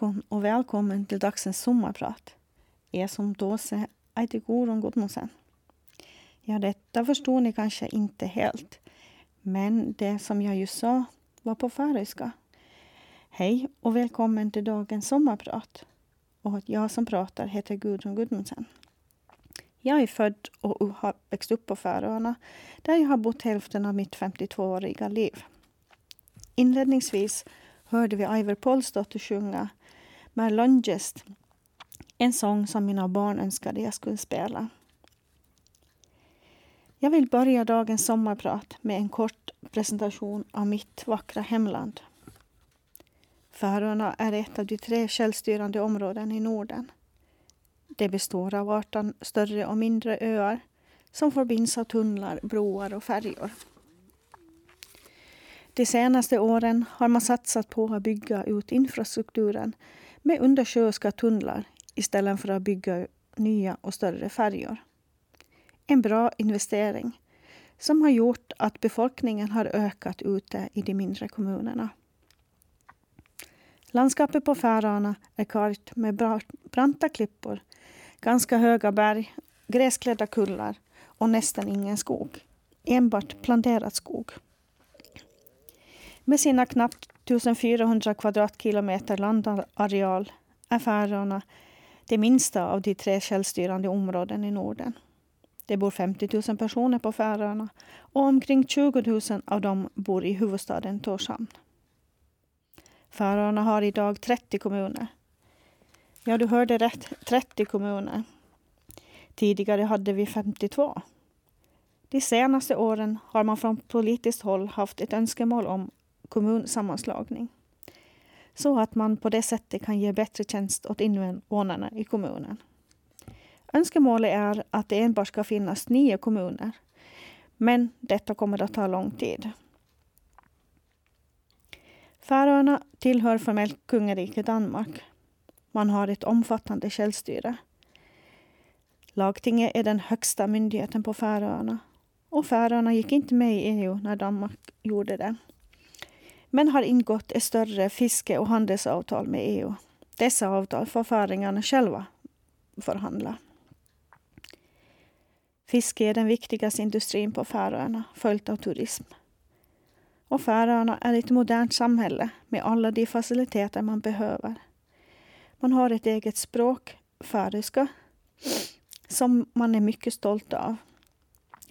Morgon och välkommen till dagsens sommarprat. Jag som Dåse heter Gorun Gudmundsen. Ja, detta förstår ni kanske inte helt. Men det som jag just sa var på färöiska. Hej och välkommen till dagens sommarprat. Och jag som pratar heter Gudrun Gudmundsen. Jag är född och har växt upp på Färöarna där jag har bott hälften av mitt 52-åriga liv. Inledningsvis hörde vi Iver Polsdotter sjunga med Longest, en sång som mina barn önskade jag skulle spela. Jag vill börja dagens sommarprat med en kort presentation av mitt vackra hemland. Färöarna är ett av de tre självstyrande områden i Norden. Det består av 18 större och mindre öar som förbinds av tunnlar, broar och färjor. De senaste åren har man satsat på att bygga ut infrastrukturen med undersjöiska tunnlar istället för att bygga nya och större färjor. En bra investering som har gjort att befolkningen har ökat ute i de mindre kommunerna. Landskapet på Färöarna är kargt med branta klippor, ganska höga berg, gräsklädda kullar och nästan ingen skog. Enbart planterad skog. Med sina knappt 1400 kvadratkilometer landareal är Färöarna det minsta av de tre självstyrande områden i Norden. Det bor 50 000 personer på Färöarna och omkring 20 000 av dem bor i huvudstaden Torshamn. Färöarna har idag 30 kommuner. Ja, du hörde rätt. 30 kommuner. Tidigare hade vi 52. De senaste åren har man från politiskt håll haft ett önskemål om kommunsammanslagning. Så att man på det sättet kan ge bättre tjänst åt invånarna i kommunen. Önskemålet är att det enbart ska finnas nio kommuner. Men detta kommer att ta lång tid. Färöarna tillhör formellt kungariket Danmark. Man har ett omfattande självstyre. Lagtinget är den högsta myndigheten på Färöarna. Och Färöarna gick inte med i EU när Danmark gjorde det. Men har ingått ett större fiske och handelsavtal med EU. Dessa avtal får färingarna själva förhandla. Fiske är den viktigaste industrin på Färöarna, följt av turism. Och Färöarna är ett modernt samhälle med alla de faciliteter man behöver. Man har ett eget språk, färöiska, som man är mycket stolt av.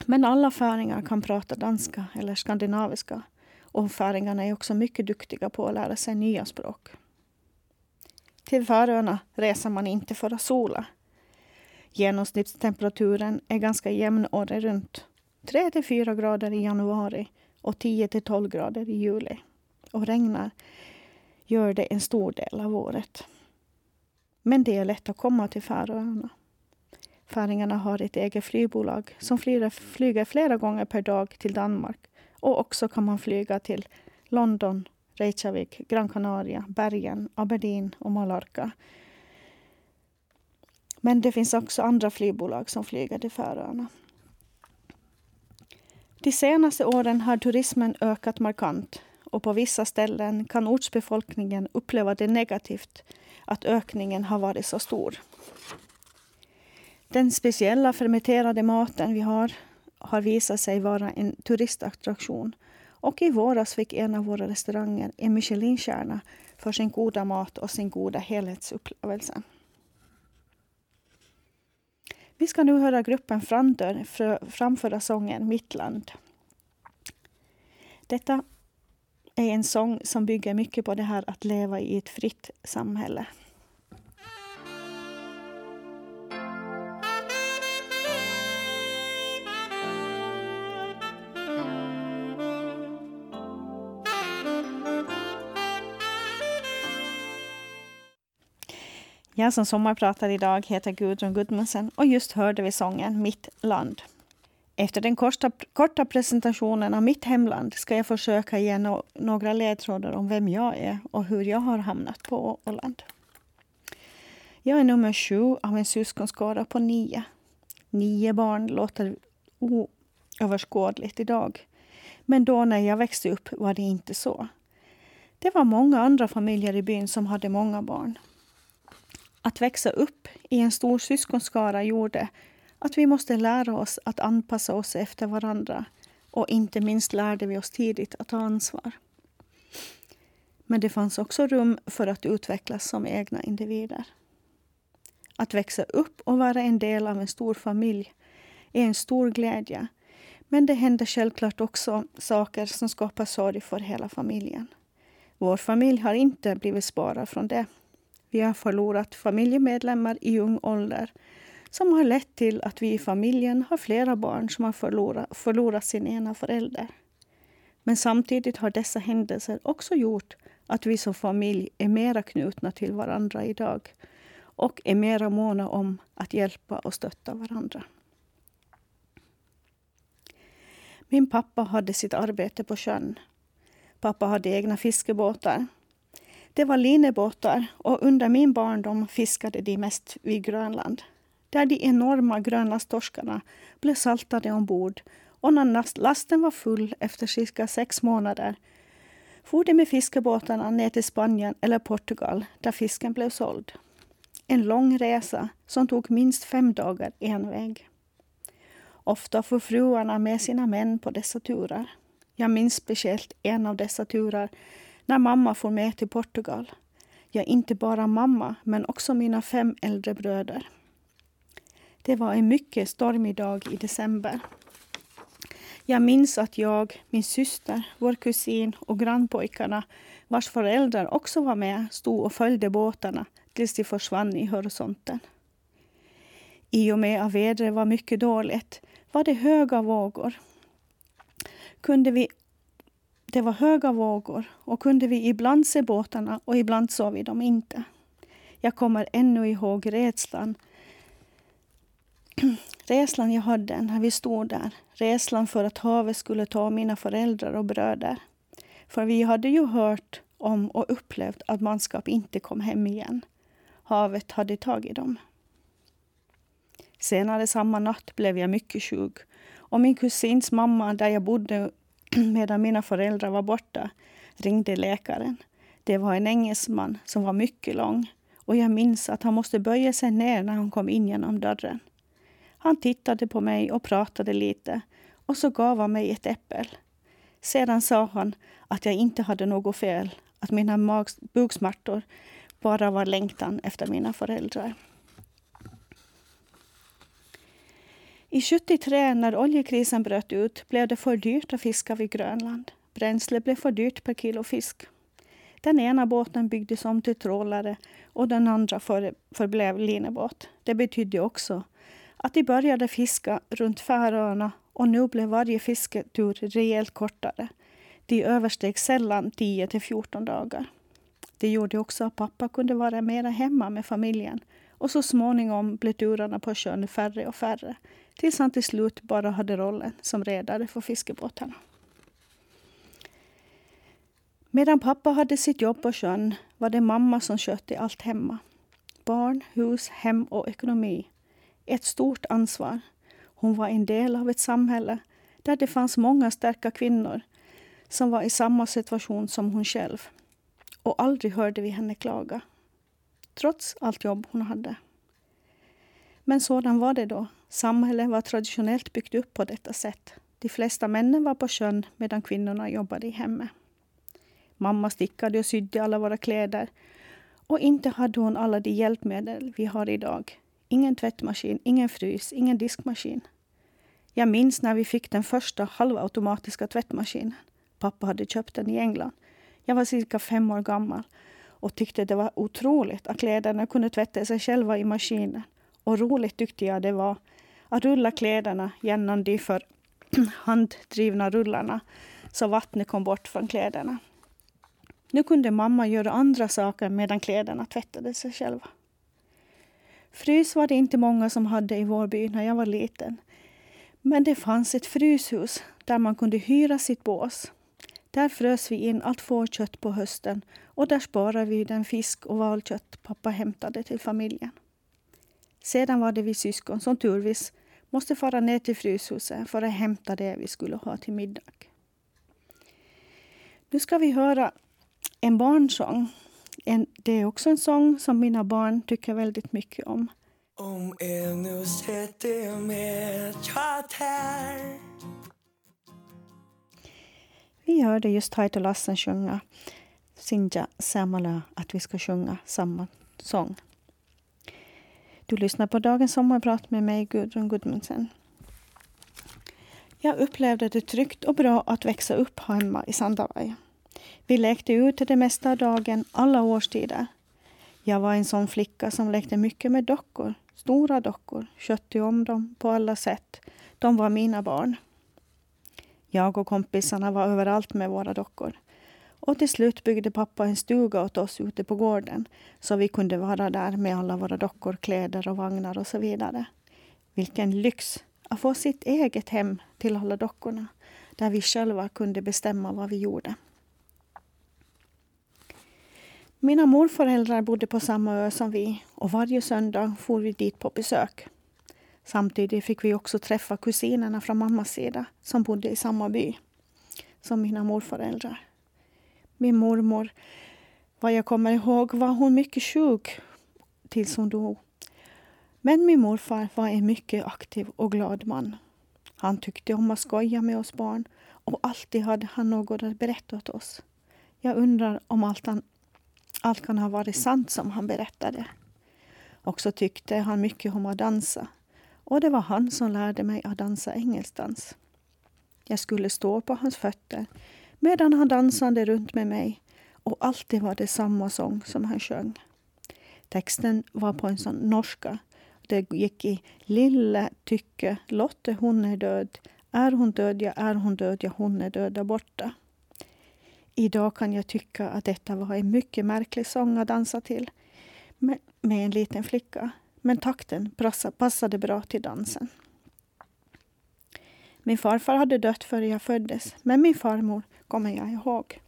Men alla färingar kan prata danska eller skandinaviska. Och färingarna är också mycket duktiga på att lära sig nya språk. Till Färöarna reser man inte för att sola. Genomsnittstemperaturen är ganska jämn året runt. 3 till 4 grader i januari och 10 till 12 grader i juli. Och regnar gör det en stor del av året. Men det är lätt att komma till Färöarna. Färingarna har ett eget flygbolag som flyger flera gånger per dag till Danmark. Och också kan man flyga till London, Reykjavik, Gran Canaria, Bergen, Aberdeen och Mallorca. Men det finns också andra flygbolag som flyger till Färöarna. De senaste åren har turismen ökat markant och på vissa ställen kan ortsbefolkningen uppleva det negativt att ökningen har varit så stor. Den speciella fermenterade maten vi har har visat sig vara en turistattraktion och i våras fick en av våra restauranger en Michelinstjärna för sin goda mat och sin goda helhetsupplevelse. Vi ska nu höra gruppen Frandör framföra sången Mitt land. Detta är en sång som bygger mycket på det här att leva i ett fritt samhälle. Jag som sommarpratar idag heter Gudrun Gudmundsen och just hörde vi sången Mitt land. Efter den korta, korta presentationen av mitt hemland ska jag försöka ge no några ledtrådar om vem jag är och hur jag har hamnat på Åland. Jag är nummer sju av en syskonskara på nio. Nio barn låter oöverskådligt idag. Men då när jag växte upp var det inte så. Det var många andra familjer i byn som hade många barn. Att växa upp i en stor syskonskara gjorde att vi måste lära oss att anpassa oss efter varandra och inte minst lärde vi oss tidigt att ta ansvar. Men det fanns också rum för att utvecklas som egna individer. Att växa upp och vara en del av en stor familj är en stor glädje. Men det händer självklart också saker som skapar sorg för hela familjen. Vår familj har inte blivit sparad från det. Vi har förlorat familjemedlemmar i ung ålder som har lett till att vi i familjen har flera barn som har förlorat, förlorat sin ena förälder. Men samtidigt har dessa händelser också gjort att vi som familj är mera knutna till varandra idag och är mera måna om att hjälpa och stötta varandra. Min pappa hade sitt arbete på sjön. Pappa hade egna fiskebåtar. Det var linebåtar och under min barndom fiskade de mest vid Grönland. Där de enorma grönlandstorskarna blev saltade ombord och när lasten var full efter cirka sex månader for de med fiskebåtarna ner till Spanien eller Portugal där fisken blev såld. En lång resa som tog minst fem dagar en väg. Ofta får fruarna med sina män på dessa turer. Jag minns speciellt en av dessa turer när mamma får med till Portugal. Ja, inte bara mamma, men också mina fem äldre bröder. Det var en mycket stormig dag i december. Jag minns att jag, min syster, vår kusin och grannpojkarna vars föräldrar också var med stod och följde båtarna tills de försvann i horisonten. I och med att vädret var mycket dåligt var det höga vågor. Kunde vi, det var höga vågor och kunde vi ibland se båtarna och ibland såg vi dem inte. Jag kommer ännu ihåg rädslan. rädslan jag hade när vi stod där. Rädslan för att havet skulle ta mina föräldrar och bröder. För vi hade ju hört om och upplevt att manskap inte kom hem igen. Havet hade tagit dem. Senare samma natt blev jag mycket sjuk och min kusins mamma, där jag bodde medan mina föräldrar var borta, ringde läkaren. Det var en engelsman som var mycket lång och jag minns att han måste böja sig ner när han kom in genom dörren. Han tittade på mig och pratade lite och så gav han mig ett äppel. Sedan sa han att jag inte hade något fel, att mina buksmärtor bara var längtan efter mina föräldrar. I 73 när oljekrisen bröt ut blev det för dyrt att fiska vid Grönland. Bränsle blev för dyrt per kilo fisk. Den ena båten byggdes om till trålare och den andra för, förblev linebåt. Det betydde också att de började fiska runt Färöarna och nu blev varje fisketur rejält kortare. De översteg sällan 10 till 14 dagar. Det gjorde också att pappa kunde vara mera hemma med familjen och så småningom blev turerna på sjön färre och färre tills han till slut bara hade rollen som redare för fiskebåtarna. Medan pappa hade sitt jobb på sjön var det mamma som skötte allt hemma. Barn, hus, hem och ekonomi. Ett stort ansvar. Hon var en del av ett samhälle där det fanns många starka kvinnor som var i samma situation som hon själv. Och aldrig hörde vi henne klaga. Trots allt jobb hon hade. Men sådan var det då. Samhället var traditionellt byggt upp på detta sätt. De flesta männen var på sjön medan kvinnorna jobbade i hemmet. Mamma stickade och sydde alla våra kläder. Och inte hade hon alla de hjälpmedel vi har idag. Ingen tvättmaskin, ingen frys, ingen diskmaskin. Jag minns när vi fick den första halvautomatiska tvättmaskinen. Pappa hade köpt den i England. Jag var cirka fem år gammal och tyckte det var otroligt att kläderna kunde tvätta sig själva i maskinen. Och roligt tyckte jag det var att rulla kläderna genom de för handdrivna rullarna så vattnet kom bort från kläderna. Nu kunde mamma göra andra saker medan kläderna tvättade sig själva. Frys var det inte många som hade i vår by när jag var liten. Men det fanns ett fryshus där man kunde hyra sitt bås. Där frös vi in allt fårkött på hösten och där sparade vi den fisk och valkött pappa hämtade till familjen. Sedan var det vi syskon som turvis måste fara ner till Fryshuset för att hämta det vi skulle ha till middag. Nu ska vi höra En barnsång. En, det är också en sång som mina barn tycker väldigt mycket om. Om ännu här Vi hörde just Taito Lassen sjunga Sinja Samala att vi ska sjunga samma sång. Du lyssnar på dagens sommarprat med mig, Gudrun Gudmundsen. Jag upplevde det tryggt och bra att växa upp hemma i Sandavaj. Vi lekte ute det mesta av dagen, alla årstider. Jag var en sån flicka som lekte mycket med dockor, stora dockor, skötte om dem på alla sätt. De var mina barn. Jag och kompisarna var överallt med våra dockor. Och till slut byggde pappa en stuga åt oss ute på gården så vi kunde vara där med alla våra dockor, kläder och vagnar och så vidare. Vilken lyx att få sitt eget hem till alla dockorna där vi själva kunde bestämma vad vi gjorde. Mina morföräldrar bodde på samma ö som vi och varje söndag for vi dit på besök. Samtidigt fick vi också träffa kusinerna från mammas sida som bodde i samma by som mina morföräldrar. Min mormor, vad jag kommer ihåg, var hon mycket sjuk tills hon dog. Men min morfar var en mycket aktiv och glad man. Han tyckte om att skoja med oss barn och alltid hade han något att berätta åt oss. Jag undrar om allt, han, allt kan ha varit sant som han berättade. Och så tyckte han mycket om att dansa och det var han som lärde mig att dansa engelskdans. Jag skulle stå på hans fötter medan han dansade runt med mig och alltid var det samma sång som han sjöng. Texten var på en sån norska. Det gick i Lille tycke, Lotte hon är död. Är hon död, ja är hon död, ja hon är död där borta. Idag kan jag tycka att detta var en mycket märklig sång att dansa till med, med en liten flicka. Men takten passade bra till dansen. Min farfar hade dött före jag föddes, men min farmor kommer jag ihåg.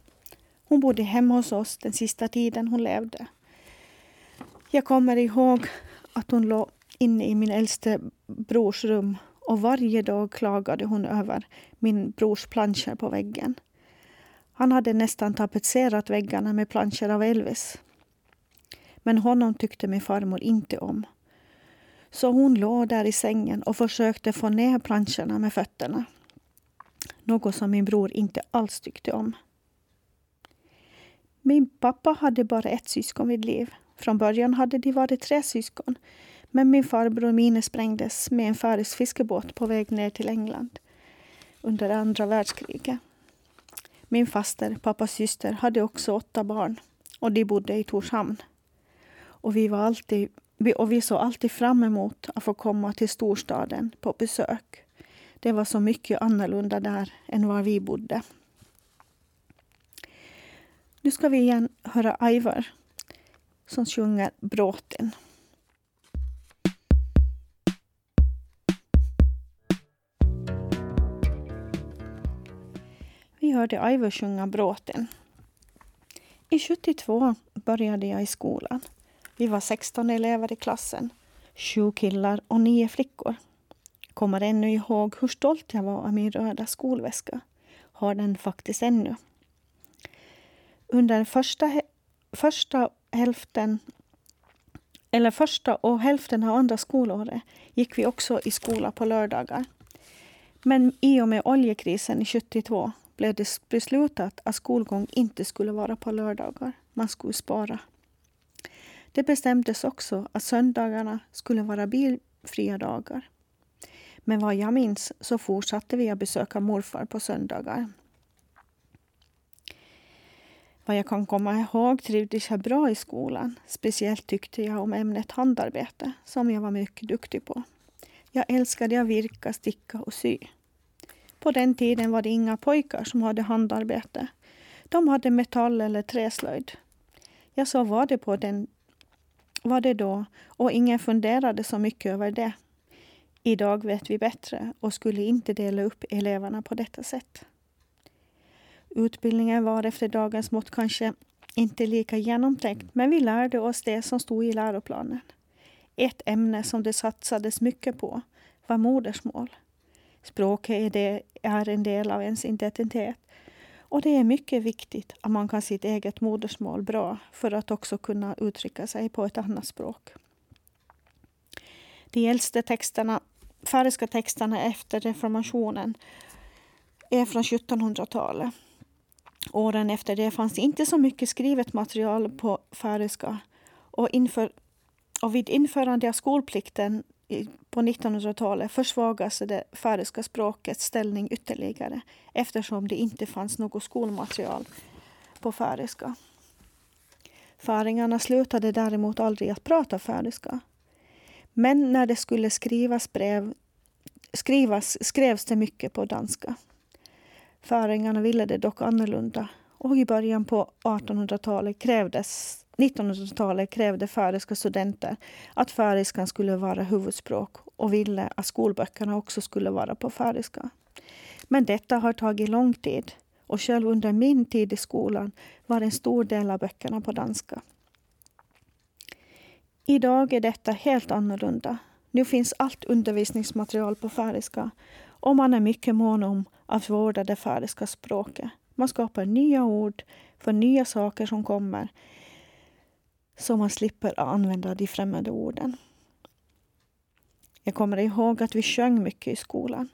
Hon bodde hemma hos oss den sista tiden hon levde. Jag kommer ihåg att hon låg inne i min äldste brors rum och varje dag klagade hon över min brors planscher på väggen. Han hade nästan tapetserat väggarna med planscher av Elvis. Men honom tyckte min farmor inte om. Så hon låg där i sängen och försökte få ner planscherna med fötterna. Något som min bror inte alls tyckte om. Min pappa hade bara ett syskon vid liv. Från början hade de varit tre syskon. Men min farbror Mine sprängdes med en färöisk fiskebåt på väg ner till England under andra världskriget. Min faster, pappas syster, hade också åtta barn och de bodde i Torshamn. Och vi, var alltid, och vi såg alltid fram emot att få komma till storstaden på besök. Det var så mycket annorlunda där än var vi bodde. Nu ska vi igen höra Ivar som sjunger Bråten. Vi hörde Ivar sjunga Bråten. I 72 började jag i skolan. Vi var 16 elever i klassen. Sju killar och nio flickor. Kommer ännu ihåg hur stolt jag var av min röda skolväska. Har den faktiskt ännu. Under första, första hälften eller första och hälften av andra skolåret gick vi också i skola på lördagar. Men i och med oljekrisen i 72 blev det beslutat att skolgång inte skulle vara på lördagar. Man skulle spara. Det bestämdes också att söndagarna skulle vara bilfria dagar. Men vad jag minns så fortsatte vi att besöka morfar på söndagar. Vad jag kan komma ihåg trivdes jag bra i skolan. Speciellt tyckte jag om ämnet handarbete, som jag var mycket duktig på. Jag älskade att virka, sticka och sy. På den tiden var det inga pojkar som hade handarbete. De hade metall eller träslöjd. Jag så var det på den var det då och ingen funderade så mycket över det. Idag vet vi bättre och skulle inte dela upp eleverna på detta sätt. Utbildningen var efter dagens mått kanske inte lika genomtänkt, men vi lärde oss det som stod i läroplanen. Ett ämne som det satsades mycket på var modersmål. Språket är, det, är en del av ens identitet Och det är mycket viktigt att man kan sitt eget modersmål bra för att också kunna uttrycka sig på ett annat språk. De äldsta texterna, färska texterna efter reformationen är från 1700-talet. Åren efter det fanns inte så mycket skrivet material på färska och, inför, och vid införande av skolplikten på 1900-talet försvagades det färöiska språkets ställning ytterligare eftersom det inte fanns något skolmaterial på färöiska. Färingarna slutade däremot aldrig att prata färöiska. Men när det skulle skrivas brev skrivas, skrevs det mycket på danska. Färingarna ville det dock annorlunda och i början på 1800-talet krävdes 1900-talet krävde färöiska studenter att färiskan skulle vara huvudspråk och ville att skolböckerna också skulle vara på färiska. Men detta har tagit lång tid och själv under min tid i skolan var en stor del av böckerna på danska. Idag är detta helt annorlunda. Nu finns allt undervisningsmaterial på färiska och man är mycket mån om att vårda det färiska språket. Man skapar nya ord för nya saker som kommer så man slipper använda de främmande orden. Jag kommer ihåg att vi sjöng mycket i skolan,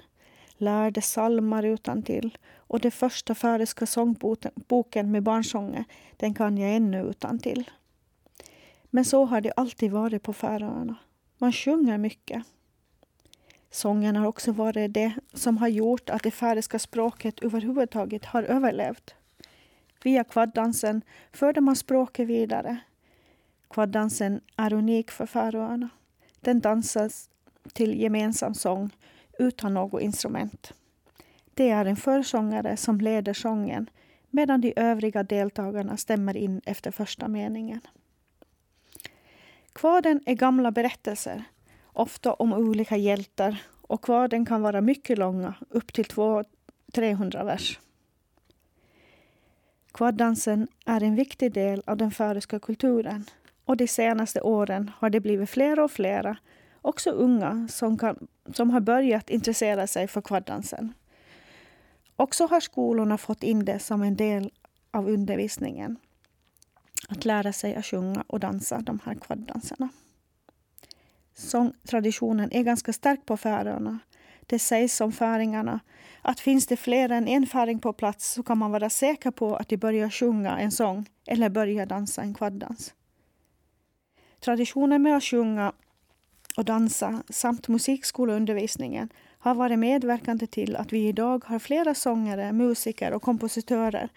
lärde salmar utan till och den första färiska sångboken med barnsånger, den kan jag ännu utan till. Men så har det alltid varit på Färöarna. Man sjunger mycket. Sången har också varit det som har gjort att det färöiska språket överhuvudtaget har överlevt. Via kvaddansen förde man språket vidare Kvaddansen är unik för Färöarna. Den dansas till gemensam sång utan något instrument. Det är en försångare som leder sången medan de övriga deltagarna stämmer in efter första meningen. Kvaden är gamla berättelser, ofta om olika hjältar och kvaden kan vara mycket långa, upp till 200-300 vers. Kvaddansen är en viktig del av den färöiska kulturen och de senaste åren har det blivit fler och flera, också unga, som, kan, som har börjat intressera sig för kvaddansen. Också har skolorna fått in det som en del av undervisningen. Att lära sig att sjunga och dansa de här kvaddanserna. Sångtraditionen är ganska stark på Färöarna. Det sägs om färingarna att finns det fler än en färing på plats så kan man vara säker på att de börjar sjunga en sång eller börjar dansa en kvaddans. Traditionen med att sjunga och dansa samt musikskoleundervisningen har varit medverkande till att vi idag har flera sångare, musiker och kompositörer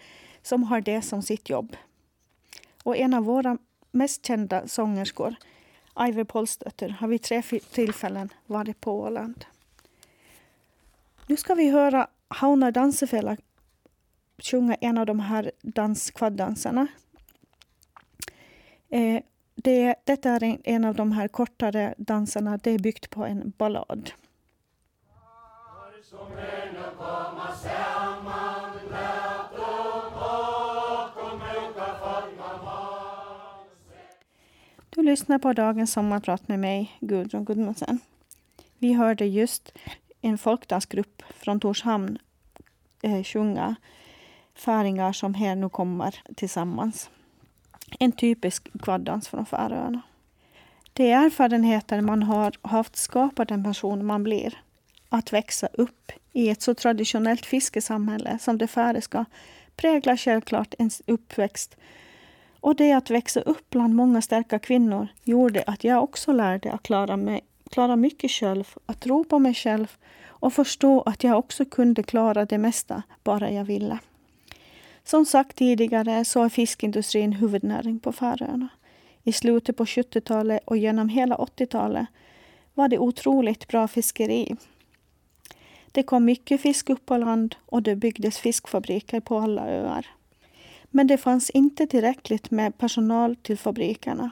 som har det som sitt jobb. Och en av våra mest kända sångerskor, Ivy Polstötter, har vid tre tillfällen varit på Åland. Nu ska vi höra Hauna Dansefela sjunga en av de här danskvaddansarna. Eh, det, detta är en, en av de här kortare danserna. Det är byggt på en ballad. Du lyssnar på dagens sommarprat med mig, Gudrun Gudmundsen. Vi hörde just en folkdansgrupp från Torshamn eh, sjunga Färingar som här nu kommer tillsammans en typisk kvaddans från Färöarna. De erfarenheter man har haft skapar den person man blir. Att växa upp i ett så traditionellt fiskesamhälle som det färiska präglar självklart ens uppväxt. Och det att växa upp bland många starka kvinnor gjorde att jag också lärde att klara, mig, klara mycket själv, att tro på mig själv och förstå att jag också kunde klara det mesta, bara jag ville. Som sagt tidigare så är fiskindustrin huvudnäring på Färöarna. I slutet på 70-talet och genom hela 80-talet var det otroligt bra fiskeri. Det kom mycket fisk upp på land och det byggdes fiskfabriker på alla öar. Men det fanns inte tillräckligt med personal till fabrikerna.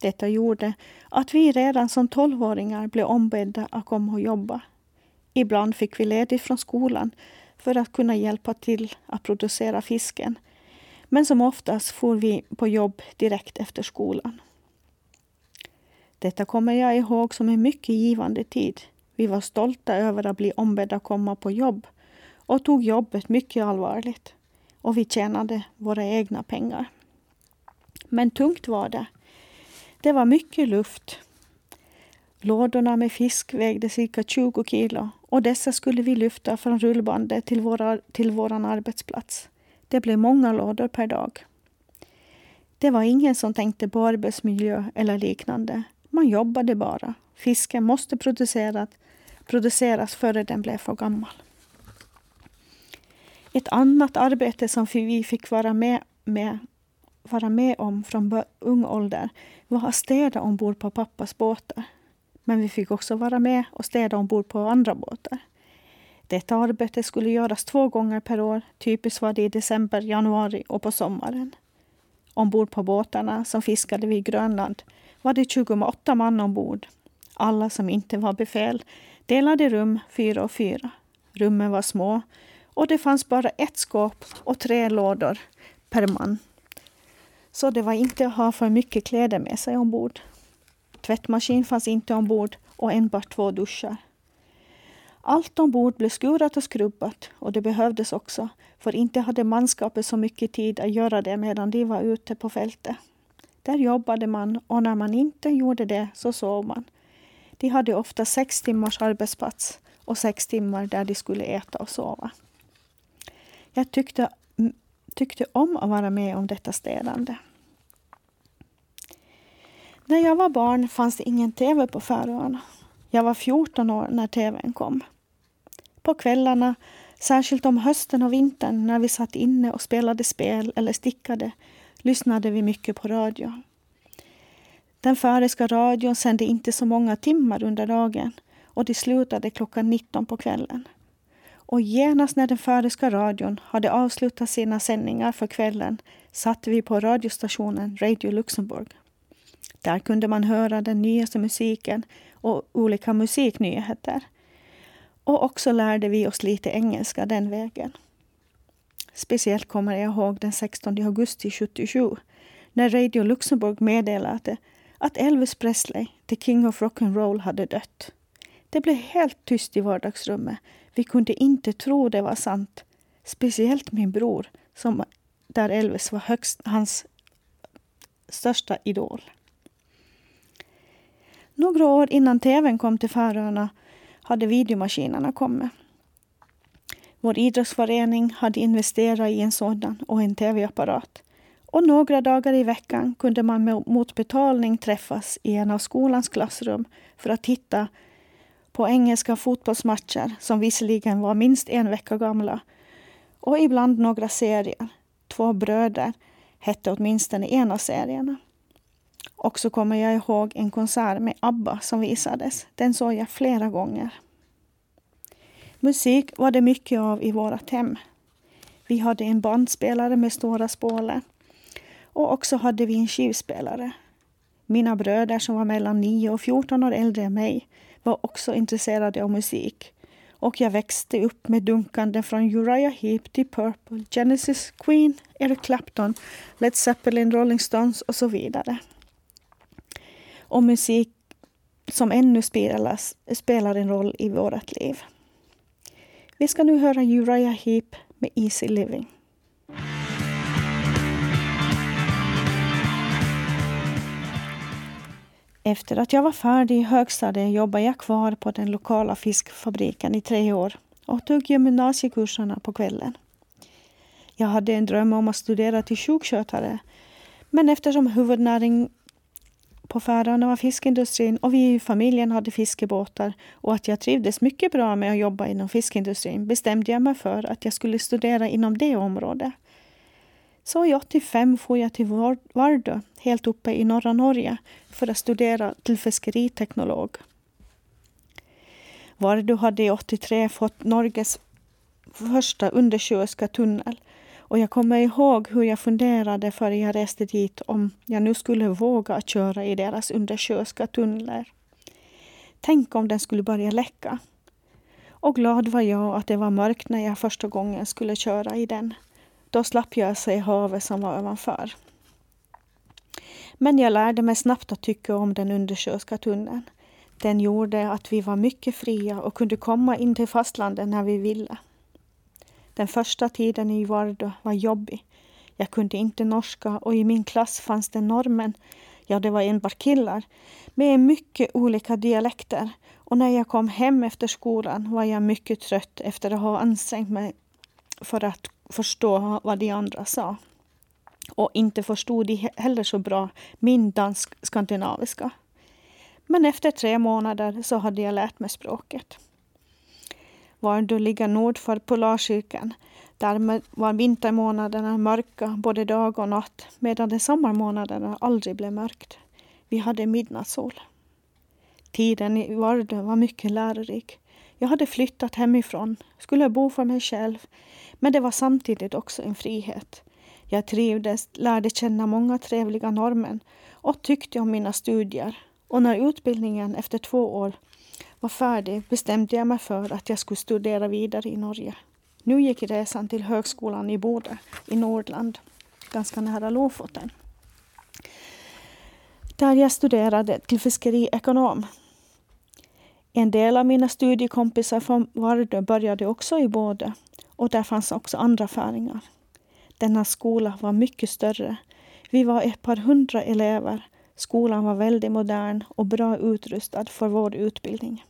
Detta gjorde att vi redan som tolvåringar blev ombedda att komma och jobba. Ibland fick vi ledigt från skolan för att kunna hjälpa till att producera fisken. Men som oftast får vi på jobb direkt efter skolan. Detta kommer jag ihåg som en mycket givande tid. Vi var stolta över att bli ombedda komma på jobb och tog jobbet mycket allvarligt. Och vi tjänade våra egna pengar. Men tungt var det. Det var mycket luft. Lådorna med fisk vägde cirka 20 kilo och dessa skulle vi lyfta från rullbandet till, våra, till våran arbetsplats. Det blev många lådor per dag. Det var ingen som tänkte på arbetsmiljö eller liknande. Man jobbade bara. Fisken måste produceras, produceras före den blev för gammal. Ett annat arbete som vi fick vara med, med, vara med om från ung ålder var att städa ombord på pappas båtar. Men vi fick också vara med och städa ombord på andra båtar. Detta arbete skulle göras två gånger per år. Typiskt var det i december, januari och på sommaren. Ombord på båtarna som fiskade vid Grönland var det 28 man ombord. Alla som inte var befäl delade rum fyra och fyra. Rummen var små och det fanns bara ett skåp och tre lådor per man. Så det var inte att ha för mycket kläder med sig ombord. Tvättmaskin fanns inte ombord och enbart två duschar. Allt ombord blev skurat och skrubbat och det behövdes också, för inte hade manskapet så mycket tid att göra det medan de var ute på fältet. Där jobbade man och när man inte gjorde det så sov man. De hade ofta sex timmars arbetsplats och sex timmar där de skulle äta och sova. Jag tyckte, tyckte om att vara med om detta städande. När jag var barn fanns det ingen tv på Färöarna. Jag var 14 år när tvn kom. På kvällarna, särskilt om hösten och vintern när vi satt inne och spelade spel eller stickade, lyssnade vi mycket på radio. Den färöiska radion sände inte så många timmar under dagen och de slutade klockan 19 på kvällen. Och genast när den färöiska radion hade avslutat sina sändningar för kvällen satte vi på radiostationen Radio Luxemburg. Där kunde man höra den nyaste musiken och olika musiknyheter. Och också lärde vi oss lite engelska den vägen. Speciellt kommer jag ihåg den 16 augusti 77 när Radio Luxemburg meddelade att Elvis Presley, the king of rock'n'roll, hade dött. Det blev helt tyst i vardagsrummet. Vi kunde inte tro det var sant. Speciellt min bror, som där Elvis var högst, hans största idol. Några år innan tvn kom till Färöarna hade videomaskinerna kommit. Vår idrottsförening hade investerat i en sådan och en tv-apparat. Och några dagar i veckan kunde man mot betalning träffas i en av skolans klassrum för att titta på engelska fotbollsmatcher som visserligen var minst en vecka gamla och ibland några serier. Två bröder hette åtminstone en av serierna. Och så kommer jag ihåg en konsert med ABBA som visades. Den såg jag flera gånger. Musik var det mycket av i vårt hem. Vi hade en bandspelare med stora spålar. Och också hade vi en skivspelare. Mina bröder som var mellan 9 och 14 år äldre än mig var också intresserade av musik. Och jag växte upp med dunkande från Uriah Heep till Purple, Genesis, Queen, Eric Clapton, Led Zeppelin, Rolling Stones och så vidare och musik som ännu spelas, spelar en roll i vårt liv. Vi ska nu höra Uriah Heep med Easy Living. Efter att jag var färdig i högstadiet jobbade jag kvar på den lokala fiskfabriken i tre år och tog gymnasiekurserna på kvällen. Jag hade en dröm om att studera till sjukskötare men eftersom huvudnäring på Färöarna var fiskindustrin och vi i familjen hade fiskebåtar och att jag trivdes mycket bra med att jobba inom fiskindustrin bestämde jag mig för att jag skulle studera inom det området. Så i 85 for jag till Vardö, helt uppe i norra Norge, för att studera till fiskeriteknolog. Vardö hade i 83 fått Norges första undersjöiska tunnel och jag kommer ihåg hur jag funderade före jag reste dit om jag nu skulle våga köra i deras undersjöiska tunnlar. Tänk om den skulle börja läcka. Och glad var jag att det var mörkt när jag första gången skulle köra i den. Då slapp jag se havet som var ovanför. Men jag lärde mig snabbt att tycka om den undersjöska tunneln. Den gjorde att vi var mycket fria och kunde komma in till fastlandet när vi ville. Den första tiden i Vardö var jobbig. Jag kunde inte norska och i min klass fanns det norrmän, ja det var enbart killar, med mycket olika dialekter. Och när jag kom hem efter skolan var jag mycket trött efter att ha ansträngt mig för att förstå vad de andra sa. Och inte förstod de heller så bra min dansk-skandinaviska. Men efter tre månader så hade jag lärt mig språket. Vardö ligger nord för polarcirkeln. Därmed var vintermånaderna mörka både dag och natt medan de sommarmånaderna aldrig blev mörkt. Vi hade midnattssol. Tiden i Vardö var mycket lärorik. Jag hade flyttat hemifrån, skulle bo för mig själv, men det var samtidigt också en frihet. Jag trivdes, lärde känna många trevliga norrmän och tyckte om mina studier. Och när utbildningen efter två år var färdig bestämde jag mig för att jag skulle studera vidare i Norge. Nu gick resan till högskolan i Bode i Nordland, ganska nära Lofoten. Där jag studerade till fiskeriekonom. En del av mina studiekompisar från Vardö började också i Bode och där fanns också andra färingar. Denna skola var mycket större. Vi var ett par hundra elever. Skolan var väldigt modern och bra utrustad för vår utbildning.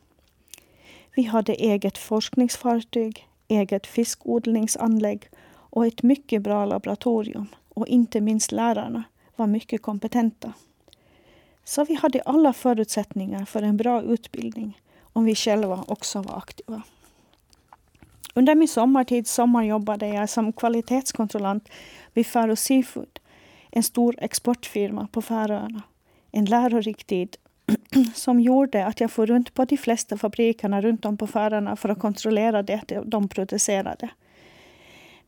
Vi hade eget forskningsfartyg, eget fiskodlingsanlägg och ett mycket bra laboratorium. Och inte minst lärarna var mycket kompetenta. Så vi hade alla förutsättningar för en bra utbildning om vi själva också var aktiva. Under min sommartid sommarjobbade jag som kvalitetskontrollant vid Faro Seafood, en stor exportfirma på Färöarna. En lärorik tid som gjorde att jag for runt på de flesta fabrikerna runt om på Färöarna för att kontrollera det de producerade.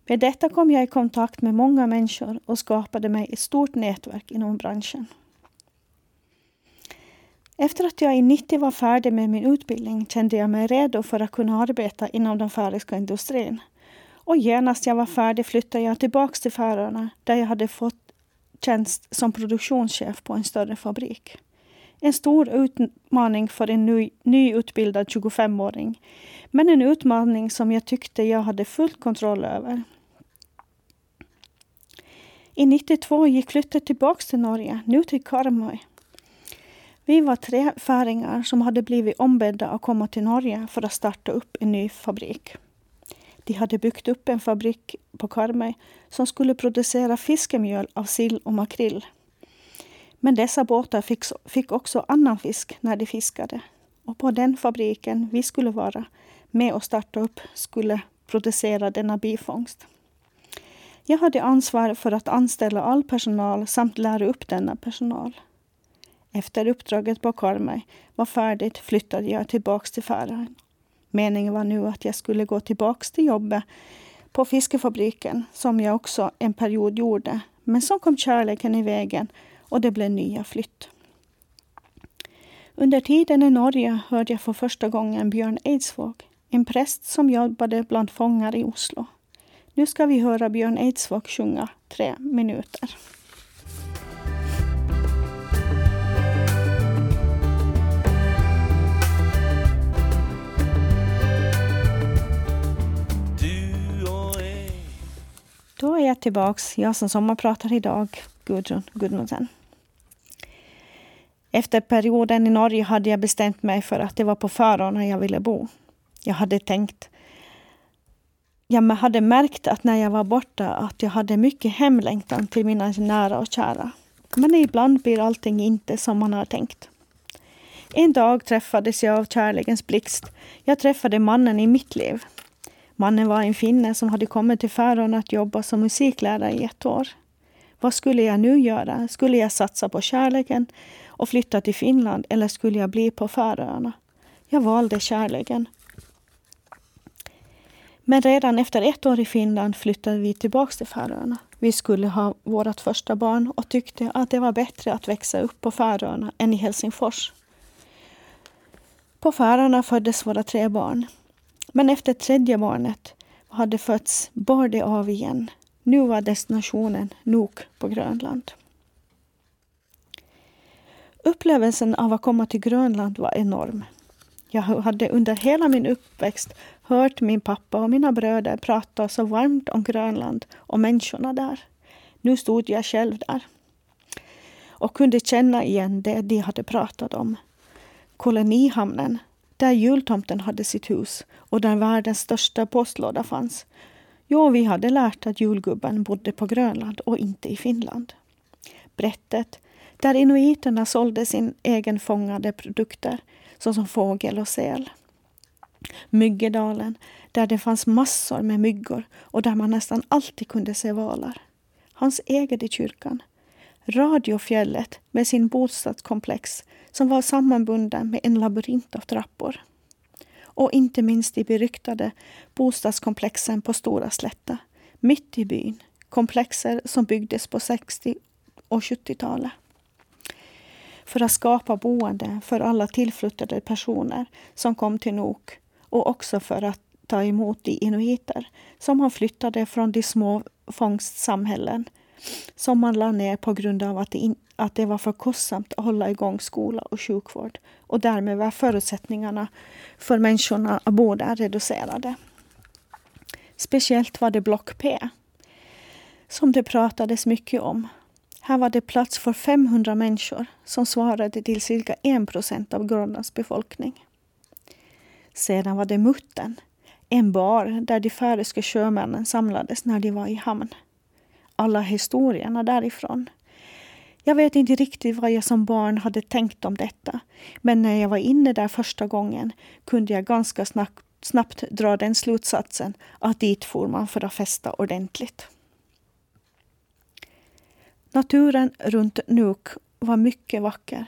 Med detta kom jag i kontakt med många människor och skapade mig ett stort nätverk inom branschen. Efter att jag i 90 var färdig med min utbildning kände jag mig redo för att kunna arbeta inom den färöiska industrin. Och genast jag var färdig flyttade jag tillbaka till Färöarna där jag hade fått tjänst som produktionschef på en större fabrik. En stor utmaning för en ny, nyutbildad 25-åring. Men en utmaning som jag tyckte jag hade full kontroll över. I 92 gick flyttet tillbaka till Norge, nu till Karmøy. Vi var tre färingar som hade blivit ombedda att komma till Norge för att starta upp en ny fabrik. De hade byggt upp en fabrik på Karmøy som skulle producera fiskemjöl av sill och makrill. Men dessa båtar fick, fick också annan fisk när de fiskade. Och på den fabriken vi skulle vara med och starta upp skulle producera denna bifångst. Jag hade ansvar för att anställa all personal samt lära upp denna personal. Efter uppdraget på Karmøy var färdigt flyttade jag tillbaka till Färöarna. Meningen var nu att jag skulle gå tillbaka till jobbet på fiskefabriken, som jag också en period gjorde. Men så kom kärleken i vägen och det blev nya flytt. Under tiden i Norge hörde jag för första gången Björn Eidsvåg, en präst som jobbade bland fångar i Oslo. Nu ska vi höra Björn Eidsvåg sjunga tre minuter. Då är jag tillbaks, jag som sommarpratar idag, Gudrun Gudmundsen. Efter perioden i Norge hade jag bestämt mig för att det var på Färöarna jag ville bo. Jag hade tänkt jag hade märkt att när jag var borta att jag hade mycket hemlängtan till mina nära och kära. Men ibland blir allting inte som man har tänkt. En dag träffades jag av kärlekens blixt. Jag träffade mannen i mitt liv. Mannen var en finne som hade kommit till Färöarna att jobba som musiklärare i ett år. Vad skulle jag nu göra? Skulle jag satsa på kärleken och flytta till Finland eller skulle jag bli på Färöarna? Jag valde kärleken. Men redan efter ett år i Finland flyttade vi tillbaka till Färöarna. Vi skulle ha vårt första barn och tyckte att det var bättre att växa upp på Färöarna än i Helsingfors. På Färöarna föddes våra tre barn. Men efter tredje barnet hade fötts bar det av igen. Nu var destinationen nog på Grönland. Upplevelsen av att komma till Grönland var enorm. Jag hade under hela min uppväxt hört min pappa och mina bröder prata så varmt om Grönland och människorna där. Nu stod jag själv där och kunde känna igen det de hade pratat om. Kolonihamnen, där jultomten hade sitt hus och där världens största postlåda fanns. Jo, vi hade lärt att julgubben bodde på Grönland och inte i Finland. Brättet, där inuiterna sålde sin egen fångade produkter såsom fågel och säl. Myggedalen, där det fanns massor med myggor och där man nästan alltid kunde se valar. Hans eget i kyrkan. Radiofjället med sin bostadskomplex som var sammanbunden med en labyrint av trappor. Och inte minst de beryktade bostadskomplexen på Stora Slätta, mitt i byn. Komplexer som byggdes på 60 och 70-talet för att skapa boende för alla tillflyttade personer som kom till Nuuk och också för att ta emot de inuiter som man flyttade från de små fångstsamhällen som man la ner på grund av att det, in, att det var för kostsamt att hålla igång skola och sjukvård. Och därmed var förutsättningarna för människorna att bo där reducerade. Speciellt var det block P, som det pratades mycket om här var det plats för 500 människor som svarade till cirka 1 procent av Grönlands befolkning. Sedan var det Mutten, en bar där de färöiska sjömännen samlades när de var i hamn. Alla historierna därifrån. Jag vet inte riktigt vad jag som barn hade tänkt om detta, men när jag var inne där första gången kunde jag ganska snabbt, snabbt dra den slutsatsen att dit for man för att festa ordentligt. Naturen runt Nuuk var mycket vacker.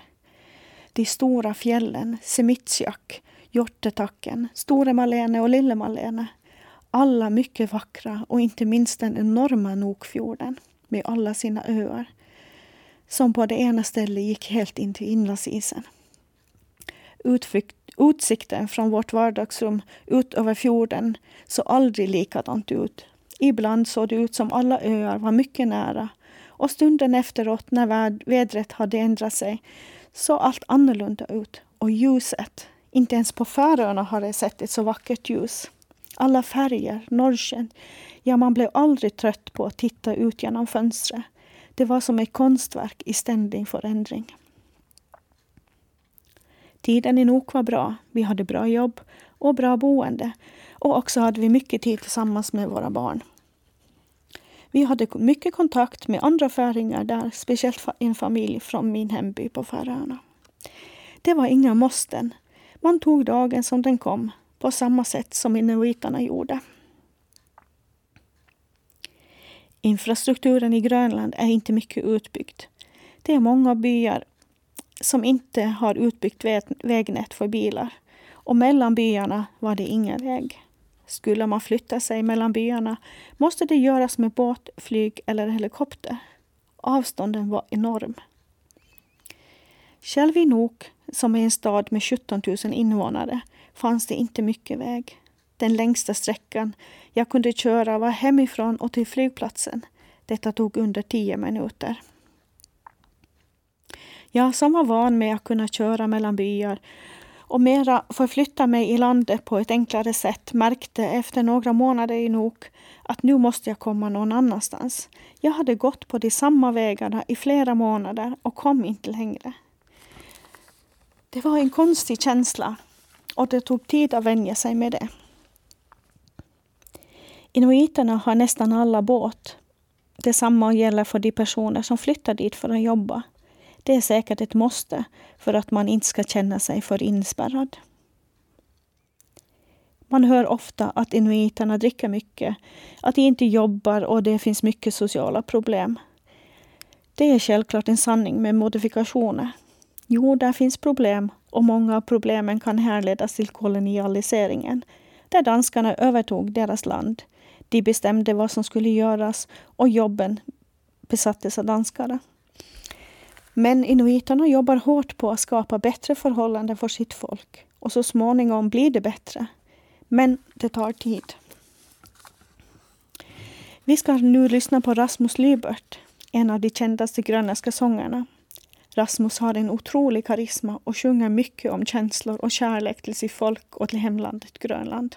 De stora fjällen, Semitsjak, Hjortetacken, Store Malene och Lille Malene. Alla mycket vackra och inte minst den enorma Nokfjorden med alla sina öar som på det ena stället gick helt in till inlandsisen. utsikten från vårt vardagsrum ut över fjorden såg aldrig likadant ut. Ibland såg det ut som alla öar var mycket nära och stunden efteråt när vädret hade ändrat sig såg allt annorlunda ut. Och ljuset, inte ens på Färöarna har jag sett ett så vackert ljus. Alla färger, norrsken. Ja, man blev aldrig trött på att titta ut genom fönstret. Det var som ett konstverk i ständig förändring. Tiden i Nok var bra. Vi hade bra jobb och bra boende. Och också hade vi mycket tid tillsammans med våra barn. Vi hade mycket kontakt med andra färingar där, speciellt en familj från min hemby på Färöarna. Det var inga måsten. Man tog dagen som den kom, på samma sätt som inuitarna gjorde. Infrastrukturen i Grönland är inte mycket utbyggd. Det är många byar som inte har utbyggt vägnät för bilar och mellan byarna var det ingen väg. Skulle man flytta sig mellan byarna måste det göras med båt, flyg eller helikopter. Avstånden var enorm. Själv som är en stad med 17 000 invånare, fanns det inte mycket väg. Den längsta sträckan jag kunde köra var hemifrån och till flygplatsen. Detta tog under tio minuter. Jag som var van med att kunna köra mellan byar och mera förflytta mig i landet på ett enklare sätt märkte efter några månader i Nok att nu måste jag komma någon annanstans. Jag hade gått på de samma vägarna i flera månader och kom inte längre. Det var en konstig känsla och det tog tid att vänja sig med det. Inuiterna har nästan alla båt. Detsamma gäller för de personer som flyttar dit för att jobba. Det är säkert ett måste för att man inte ska känna sig för inspärrad. Man hör ofta att inuiterna dricker mycket, att de inte jobbar och det finns mycket sociala problem. Det är självklart en sanning med modifikationer. Jo, där finns problem och många av problemen kan härledas till kolonialiseringen, där danskarna övertog deras land. De bestämde vad som skulle göras och jobben besattes av danskarna. Men inuiterna jobbar hårt på att skapa bättre förhållanden för sitt folk och så småningom blir det bättre. Men det tar tid. Vi ska nu lyssna på Rasmus Lybert, en av de kändaste grönländska sångarna. Rasmus har en otrolig karisma och sjunger mycket om känslor och kärlek till sitt folk och till hemlandet Grönland.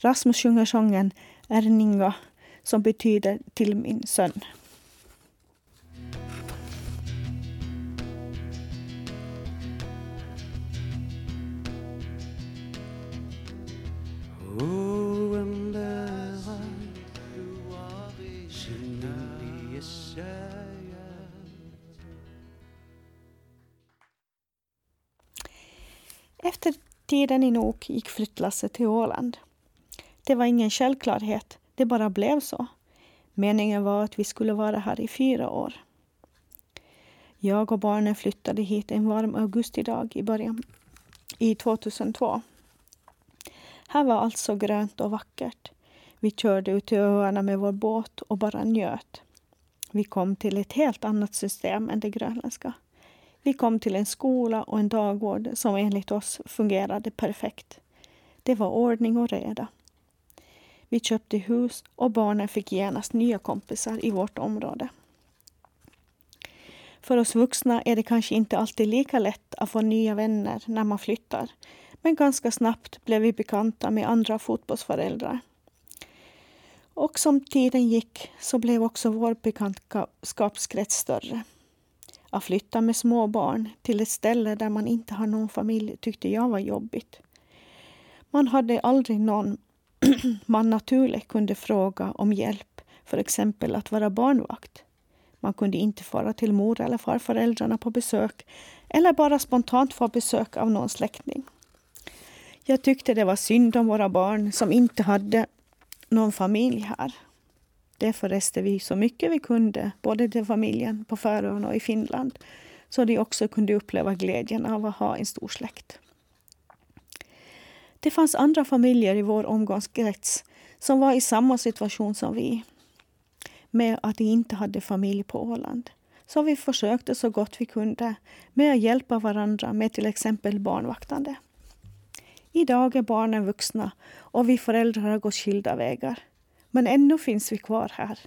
Rasmus sjunger sången Erninga som betyder till min son. Efter tiden i Nok gick flyttlasset till Åland. Det var ingen självklarhet, det bara blev så. Meningen var att vi skulle vara här i fyra år. Jag och barnen flyttade hit en varm augustidag i början i 2002. Här var allt så grönt och vackert. Vi körde ut till öarna med vår båt och bara njöt. Vi kom till ett helt annat system än det grönländska. Vi kom till en skola och en dagvård som enligt oss fungerade perfekt. Det var ordning och reda. Vi köpte hus och barnen fick genast nya kompisar i vårt område. För oss vuxna är det kanske inte alltid lika lätt att få nya vänner när man flyttar. Men ganska snabbt blev vi bekanta med andra fotbollsföräldrar. Och som tiden gick så blev också vår bekantskapskrets större. Att flytta med små barn till ett ställe där man inte har någon familj tyckte jag var jobbigt. Man hade aldrig någon man naturligt kunde fråga om hjälp, för exempel att vara barnvakt. Man kunde inte fara till mor eller farföräldrarna på besök eller bara spontant få besök av någon släkting. Jag tyckte det var synd om våra barn som inte hade någon familj här. Därför reste vi så mycket vi kunde, både till familjen på Färöarna och i Finland, så de också kunde uppleva glädjen av att ha en stor släkt. Det fanns andra familjer i vår omgångskrets som var i samma situation som vi, med att de inte hade familj på Åland. Så vi försökte så gott vi kunde med att hjälpa varandra med till exempel barnvaktande. Idag är barnen vuxna och vi föräldrar har gått skilda vägar. Men ännu finns vi kvar här.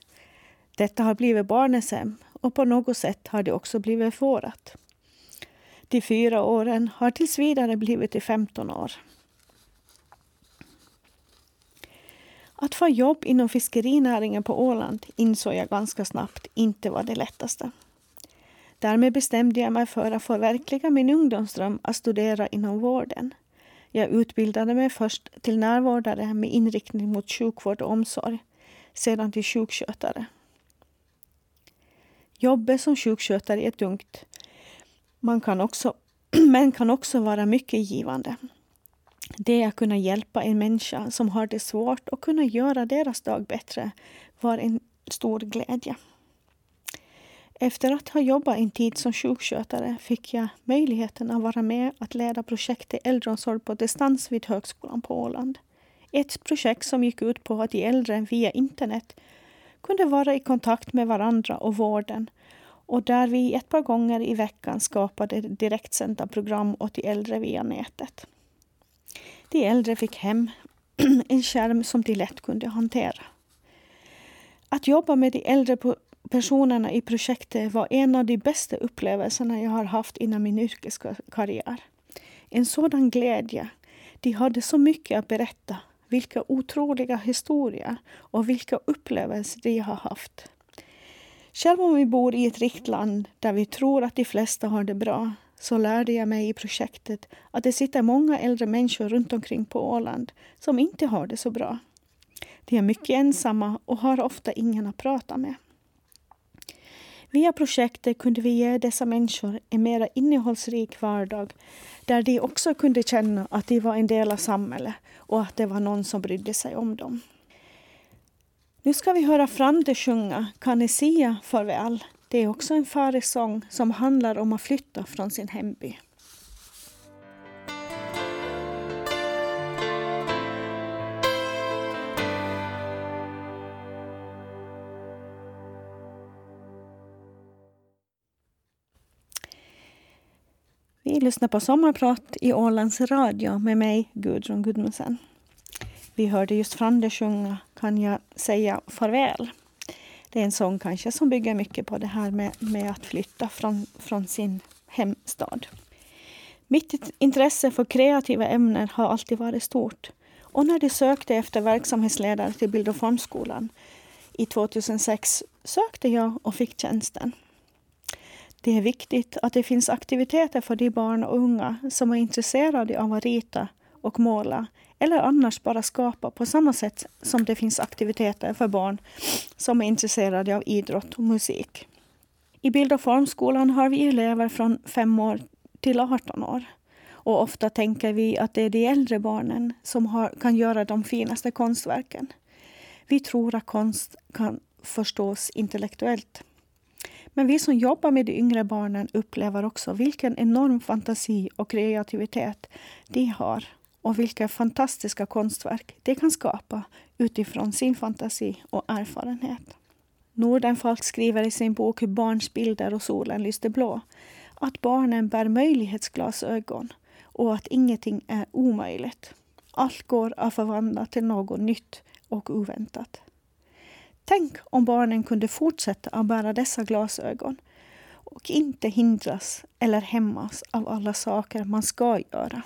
Detta har blivit barnens hem och på något sätt har det också blivit vårat. De fyra åren har tills vidare blivit till 15 år. Att få jobb inom fiskerinäringen på Åland insåg jag ganska snabbt inte var det lättaste. Därmed bestämde jag mig för att förverkliga min ungdomsdröm att studera inom vården. Jag utbildade mig först till närvårdare med inriktning mot sjukvård och omsorg, sedan till sjukskötare. Jobbet som sjukskötare är tungt, man kan också, men kan också vara mycket givande. Det att kunna hjälpa en människa som har det svårt och kunna göra deras dag bättre var en stor glädje. Efter att ha jobbat en tid som sjukskötare fick jag möjligheten att vara med att leda projektet Äldreomsorg på distans vid Högskolan på Åland. Ett projekt som gick ut på att de äldre via internet kunde vara i kontakt med varandra och vården och där vi ett par gånger i veckan skapade direktsända program åt de äldre via nätet. De äldre fick hem en skärm som de lätt kunde hantera. Att jobba med de äldre personerna i projektet var en av de bästa upplevelserna jag har haft inom min yrkeskarriär. En sådan glädje. De hade så mycket att berätta. Vilka otroliga historier och vilka upplevelser de har haft. Själv om vi bor i ett rikt land där vi tror att de flesta har det bra så lärde jag mig i projektet att det sitter många äldre människor runt omkring på Åland som inte har det så bra. De är mycket ensamma och har ofta ingen att prata med. Via projektet kunde vi ge dessa människor en mer innehållsrik vardag där de också kunde känna att de var en del av samhället och att det var någon som brydde sig om dem. Nu ska vi höra Frande sjunga Kan ni sia farväl det är också en faresång som handlar om att flytta från sin hemby. Vi lyssnar på Sommarprat i Ålands Radio med mig, Gudrun Gudmundsen. Vi hörde just Frande sjunga Kan jag säga farväl. Det är en sång kanske som bygger mycket på det här med, med att flytta från, från sin hemstad. Mitt intresse för kreativa ämnen har alltid varit stort. Och när de sökte efter verksamhetsledare till Bild och formskolan i 2006 sökte jag och fick tjänsten. Det är viktigt att det finns aktiviteter för de barn och unga som är intresserade av att rita och måla eller annars bara skapa på samma sätt som det finns aktiviteter för barn som är intresserade av idrott och musik. I bild och formskolan har vi elever från 5 år till 18 år. Och ofta tänker vi att det är de äldre barnen som har, kan göra de finaste konstverken. Vi tror att konst kan förstås intellektuellt. Men vi som jobbar med de yngre barnen upplever också vilken enorm fantasi och kreativitet de har och vilka fantastiska konstverk de kan skapa utifrån sin fantasi och erfarenhet. Nordenfalk skriver i sin bok Barns bilder och solen lyste blå att barnen bär möjlighetsglasögon och att ingenting är omöjligt. Allt går att förvandla till något nytt och oväntat. Tänk om barnen kunde fortsätta att bära dessa glasögon och inte hindras eller hämmas av alla saker man ska göra.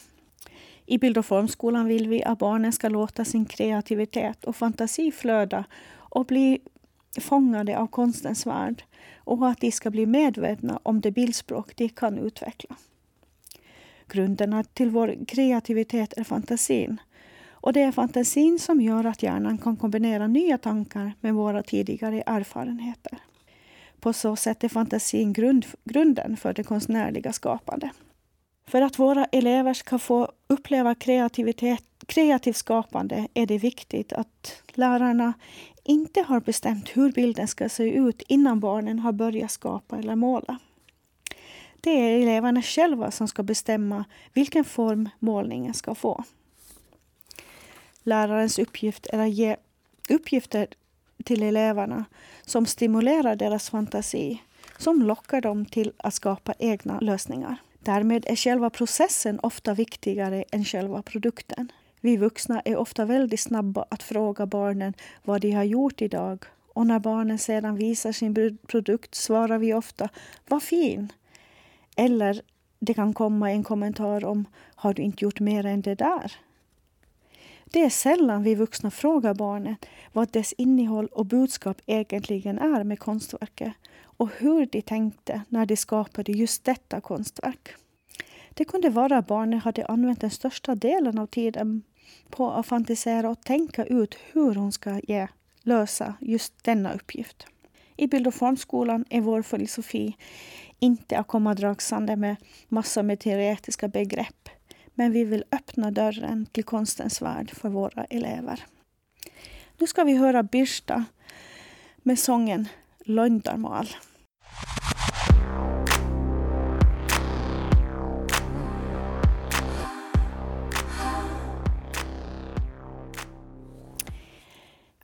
I bild och formskolan vill vi att barnen ska låta sin kreativitet och fantasi flöda och bli fångade av konstens värld och att de ska bli medvetna om det bildspråk de kan utveckla. Grunderna till vår kreativitet är fantasin. Och det är fantasin som gör att hjärnan kan kombinera nya tankar med våra tidigare erfarenheter. På så sätt är fantasin grund, grunden för det konstnärliga skapandet. För att våra elever ska få uppleva kreativitet, kreativt skapande är det viktigt att lärarna inte har bestämt hur bilden ska se ut innan barnen har börjat skapa eller måla. Det är eleverna själva som ska bestämma vilken form målningen ska få. Lärarens uppgift är att ge uppgifter till eleverna som stimulerar deras fantasi, som lockar dem till att skapa egna lösningar. Därmed är själva processen ofta viktigare än själva produkten. Vi vuxna är ofta väldigt snabba att fråga barnen vad de har gjort idag och när barnen sedan visar sin produkt svarar vi ofta ”Vad fin!” Eller det kan komma en kommentar om ”Har du inte gjort mer än det där?” Det är sällan vi vuxna frågar barnet vad dess innehåll och budskap egentligen är med konstverket och hur de tänkte när de skapade just detta konstverk. Det kunde vara att barnet hade använt den största delen av tiden på att fantisera och tänka ut hur hon ska ge, lösa just denna uppgift. I bild och formskolan är vår filosofi inte att komma dragsande med massor med teoretiska begrepp men vi vill öppna dörren till konstens värld för våra elever. Nu ska vi höra Birsta med sången Löndarmal.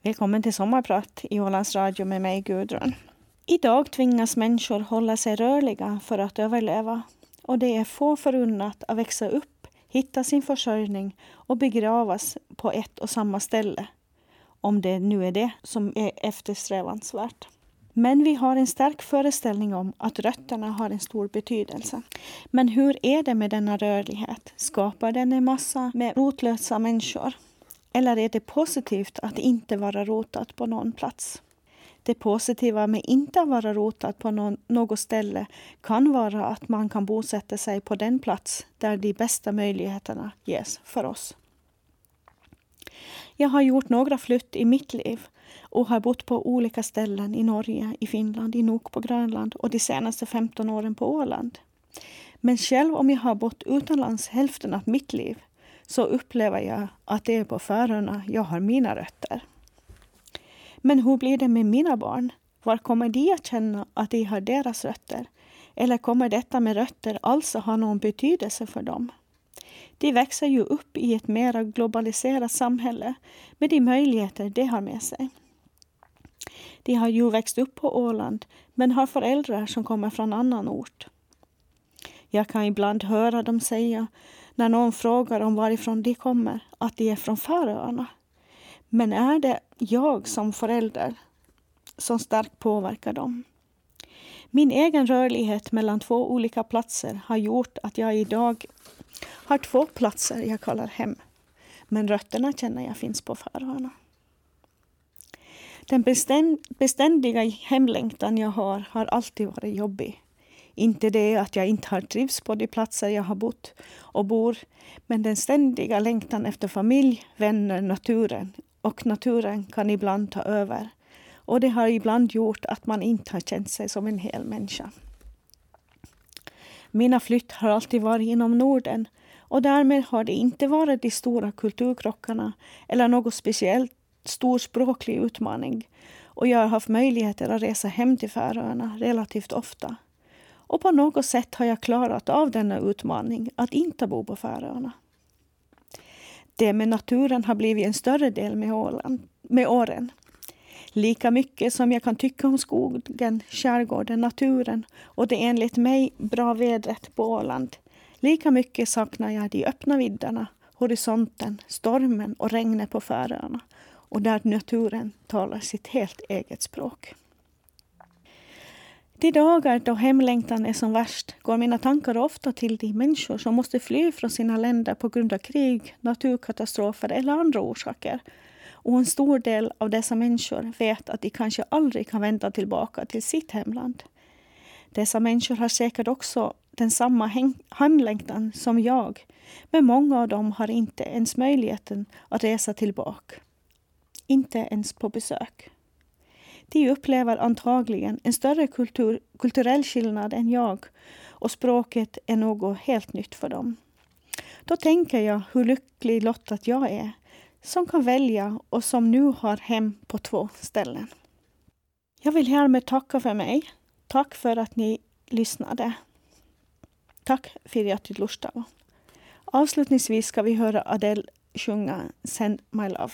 Välkommen till Sommarprat i Ålands Radio med mig Gudrun. Idag tvingas människor hålla sig rörliga för att överleva och det är få förunnat att växa upp, hitta sin försörjning och begravas på ett och samma ställe. Om det nu är det som är eftersträvansvärt. Men vi har en stark föreställning om att rötterna har en stor betydelse. Men hur är det med denna rörlighet? Skapar den en massa med rotlösa människor? Eller är det positivt att inte vara rotad på någon plats? Det positiva med inte att vara rotad på någon, något ställe kan vara att man kan bosätta sig på den plats där de bästa möjligheterna ges för oss. Jag har gjort några flytt i mitt liv och har bott på olika ställen i Norge, i Finland, i Nok på Grönland och de senaste 15 åren på Åland. Men själv om jag har bott utomlands hälften av mitt liv så upplever jag att det är på Färöarna jag har mina rötter. Men hur blir det med mina barn? Var kommer de att känna att de har deras rötter? Eller kommer detta med rötter alls att ha någon betydelse för dem? De växer ju upp i ett mer globaliserat samhälle med de möjligheter det har med sig. De har ju växt upp på Åland men har föräldrar som kommer från annan ort. Jag kan ibland höra dem säga när någon frågar om varifrån de kommer, att de är från Färöarna. Men är det jag som förälder som starkt påverkar dem. Min egen rörlighet mellan två olika platser har gjort att jag idag har två platser jag kallar hem. Men rötterna känner jag finns på Färöarna. Den beständiga hemlängtan jag har, har alltid varit jobbig. Inte det att jag inte har trivts på de platser jag har bott och bor, men den ständiga längtan efter familj, vänner, naturen. Och naturen kan ibland ta över. Och det har ibland gjort att man inte har känt sig som en hel människa. Mina flytt har alltid varit inom Norden och därmed har det inte varit de stora kulturkrockarna eller något speciellt stor språklig utmaning. Och jag har haft möjligheter att resa hem till Färöarna relativt ofta. Och på något sätt har jag klarat av denna utmaning att inte bo på Färöarna. Det med naturen har blivit en större del med, Åland, med åren. Lika mycket som jag kan tycka om skogen, skärgården, naturen och det enligt mig bra vädret på Åland, lika mycket saknar jag de öppna vidderna, horisonten, stormen och regnet på Färöarna och där naturen talar sitt helt eget språk. De dagar då hemlängtan är som värst går mina tankar ofta till de människor som måste fly från sina länder på grund av krig, naturkatastrofer eller andra orsaker. Och en stor del av dessa människor vet att de kanske aldrig kan vända tillbaka till sitt hemland. Dessa människor har säkert också den samma hemlängtan som jag, men många av dem har inte ens möjligheten att resa tillbaka. Inte ens på besök. De upplever antagligen en större kultur, kulturell skillnad än jag och språket är något helt nytt för dem. Då tänker jag hur lycklig lottad jag är som kan välja och som nu har hem på två ställen. Jag vill härmed tacka för mig. Tack för att ni lyssnade. Tack för att du lyssnade. Avslutningsvis ska vi höra Adele sjunga Send My Love.